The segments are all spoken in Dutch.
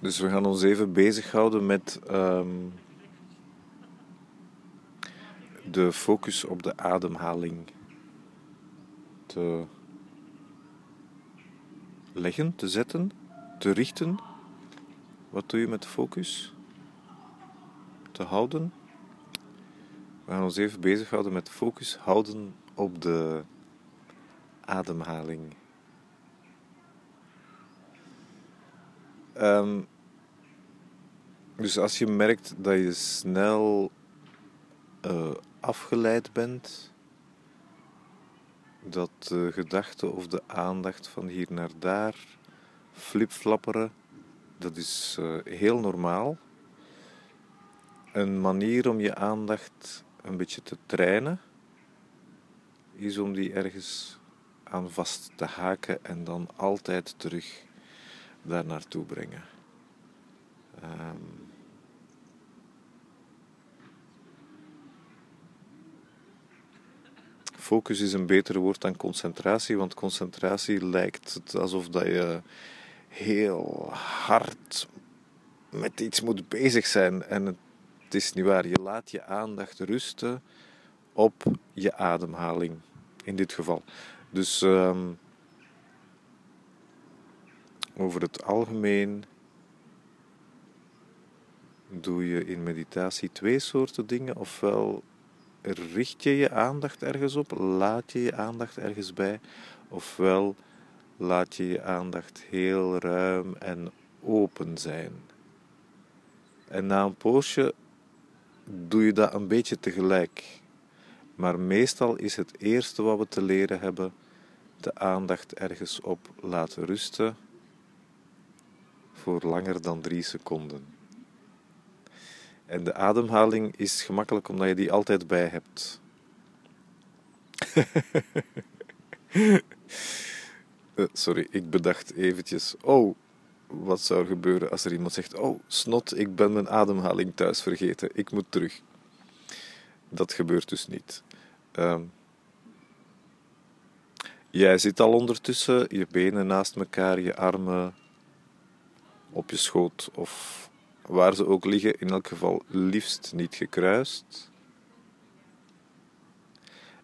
Dus we gaan ons even bezighouden met ehm, de focus op de ademhaling te leggen, te zetten, te richten. Wat doe je met de focus? Te houden. We gaan ons even bezighouden met focus houden op de ademhaling. Ehm, dus als je merkt dat je snel uh, afgeleid bent, dat de gedachte of de aandacht van hier naar daar flipflapperen, dat is uh, heel normaal. Een manier om je aandacht een beetje te trainen is om die ergens aan vast te haken en dan altijd terug daar naartoe brengen. Um, focus is een beter woord dan concentratie, want concentratie lijkt het alsof dat je heel hard met iets moet bezig zijn. En het is niet waar. Je laat je aandacht rusten op je ademhaling, in dit geval. Dus um, over het algemeen doe je in meditatie twee soorten dingen. Ofwel richt je je aandacht ergens op, laat je je aandacht ergens bij, ofwel laat je je aandacht heel ruim en open zijn. En na een poosje doe je dat een beetje tegelijk. Maar meestal is het eerste wat we te leren hebben de aandacht ergens op laten rusten voor langer dan drie seconden. En de ademhaling is gemakkelijk omdat je die altijd bij hebt. Eh, sorry, ik bedacht eventjes. Oh, wat zou gebeuren als er iemand zegt: Oh, snot, ik ben mijn ademhaling thuis vergeten. Ik moet terug. Dat gebeurt dus niet. Uh, jij zit al ondertussen, je benen naast elkaar, je armen op je schoot of waar ze ook liggen, in elk geval liefst niet gekruist.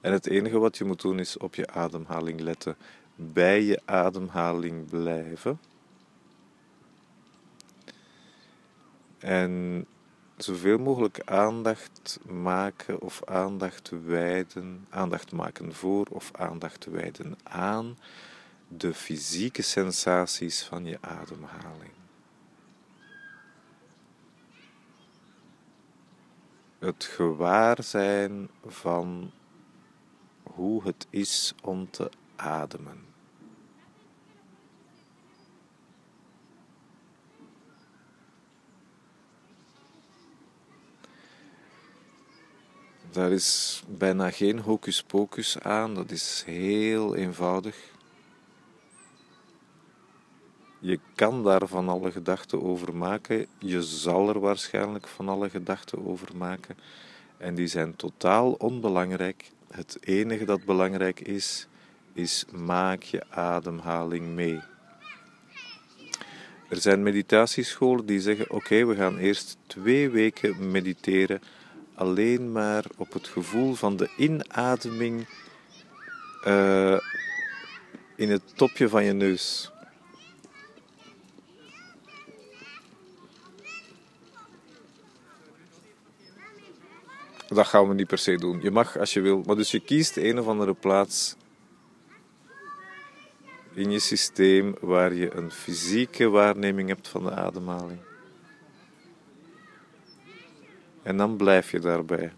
En het enige wat je moet doen is op je ademhaling letten, bij je ademhaling blijven. En zoveel mogelijk aandacht maken of aandacht wijden, aandacht maken voor of aandacht wijden aan de fysieke sensaties van je ademhaling. Het gewaarzijn van hoe het is om te ademen. Daar is bijna geen hocus pocus aan, dat is heel eenvoudig. Je kan daar van alle gedachten over maken. Je zal er waarschijnlijk van alle gedachten over maken. En die zijn totaal onbelangrijk. Het enige dat belangrijk is, is maak je ademhaling mee. Er zijn meditatiescholen die zeggen: Oké, we gaan eerst twee weken mediteren, alleen maar op het gevoel van de inademing uh, in het topje van je neus. Dat gaan we niet per se doen. Je mag als je wil, maar dus je kiest een of andere plaats in je systeem waar je een fysieke waarneming hebt van de ademhaling. En dan blijf je daarbij.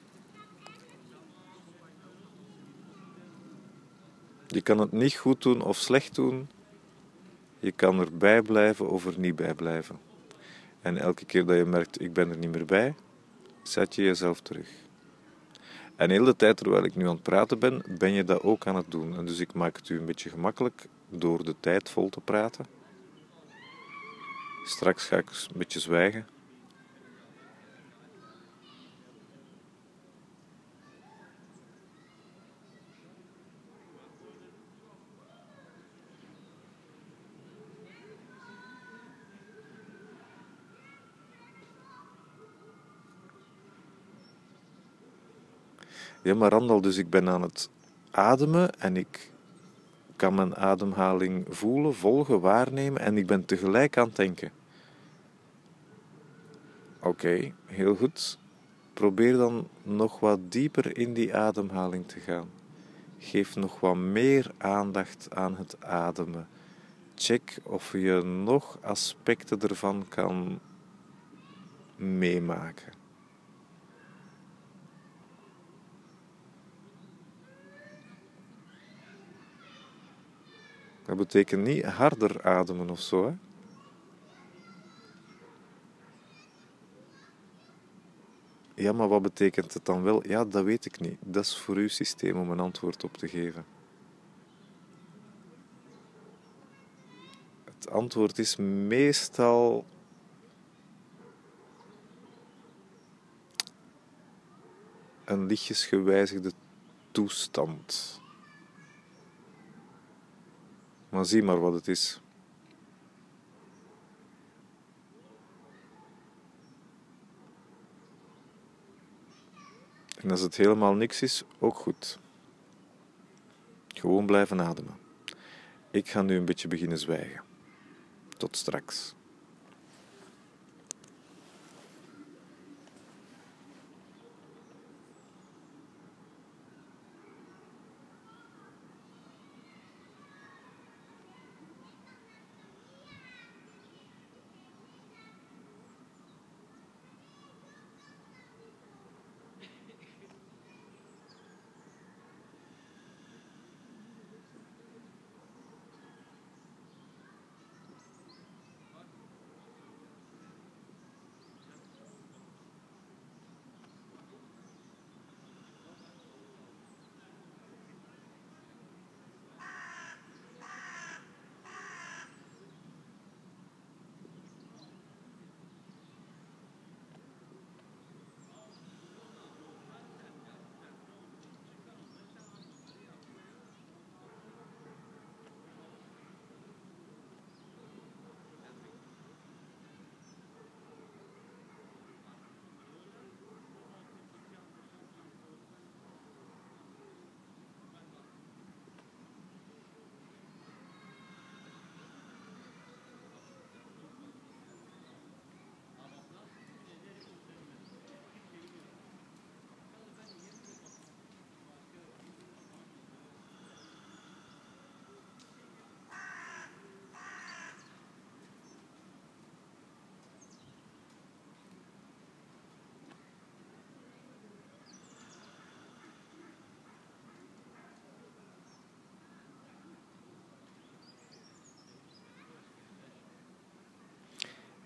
Je kan het niet goed doen of slecht doen. Je kan erbij blijven of er niet bij blijven. En elke keer dat je merkt, ik ben er niet meer bij, zet je jezelf terug. En de hele tijd terwijl ik nu aan het praten ben, ben je dat ook aan het doen. En dus ik maak het u een beetje gemakkelijk door de tijd vol te praten. Straks ga ik een beetje zwijgen. Ja, maar Randal, dus ik ben aan het ademen en ik kan mijn ademhaling voelen, volgen, waarnemen en ik ben tegelijk aan het denken. Oké, heel goed. Probeer dan nog wat dieper in die ademhaling te gaan. Geef nog wat meer aandacht aan het ademen. Check of je nog aspecten ervan kan meemaken. Dat betekent niet harder ademen of zo. Hè? Ja, maar wat betekent het dan wel? Ja, dat weet ik niet. Dat is voor uw systeem om een antwoord op te geven. Het antwoord is meestal een lichtjes gewijzigde toestand. Maar zie maar wat het is. En als het helemaal niks is, ook goed. Gewoon blijven ademen. Ik ga nu een beetje beginnen zwijgen. Tot straks.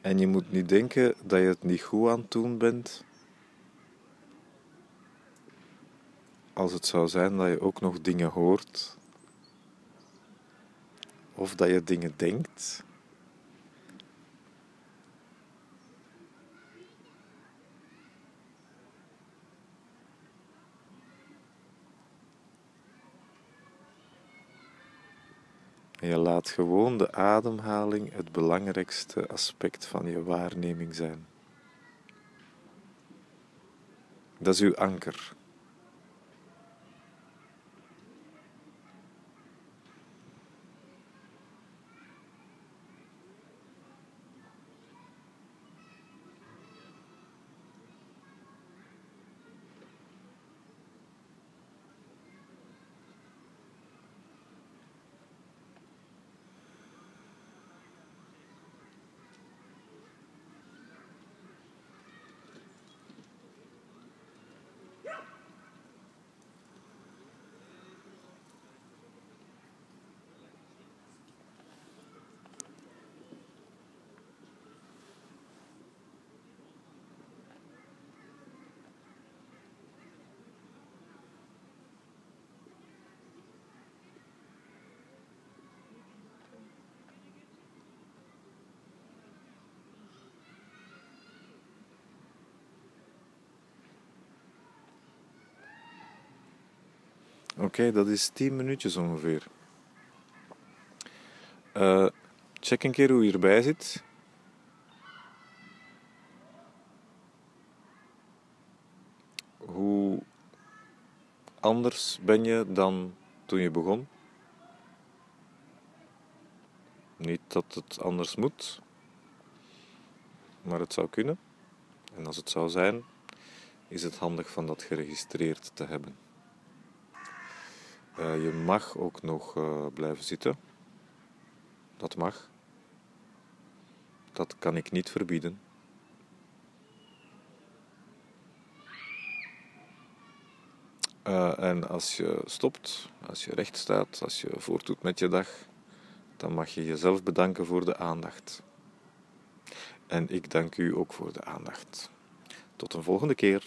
En je moet niet denken dat je het niet goed aan het doen bent. Als het zou zijn dat je ook nog dingen hoort. Of dat je dingen denkt. Je laat gewoon de ademhaling het belangrijkste aspect van je waarneming zijn. Dat is uw anker. Oké, dat is 10 minuutjes ongeveer. Uh, check een keer hoe je erbij zit. Hoe anders ben je dan toen je begon. Niet dat het anders moet, maar het zou kunnen. En als het zou zijn, is het handig van dat geregistreerd te hebben. Uh, je mag ook nog uh, blijven zitten. Dat mag. Dat kan ik niet verbieden. Uh, en als je stopt, als je recht staat, als je voortdoet met je dag, dan mag je jezelf bedanken voor de aandacht. En ik dank u ook voor de aandacht. Tot een volgende keer.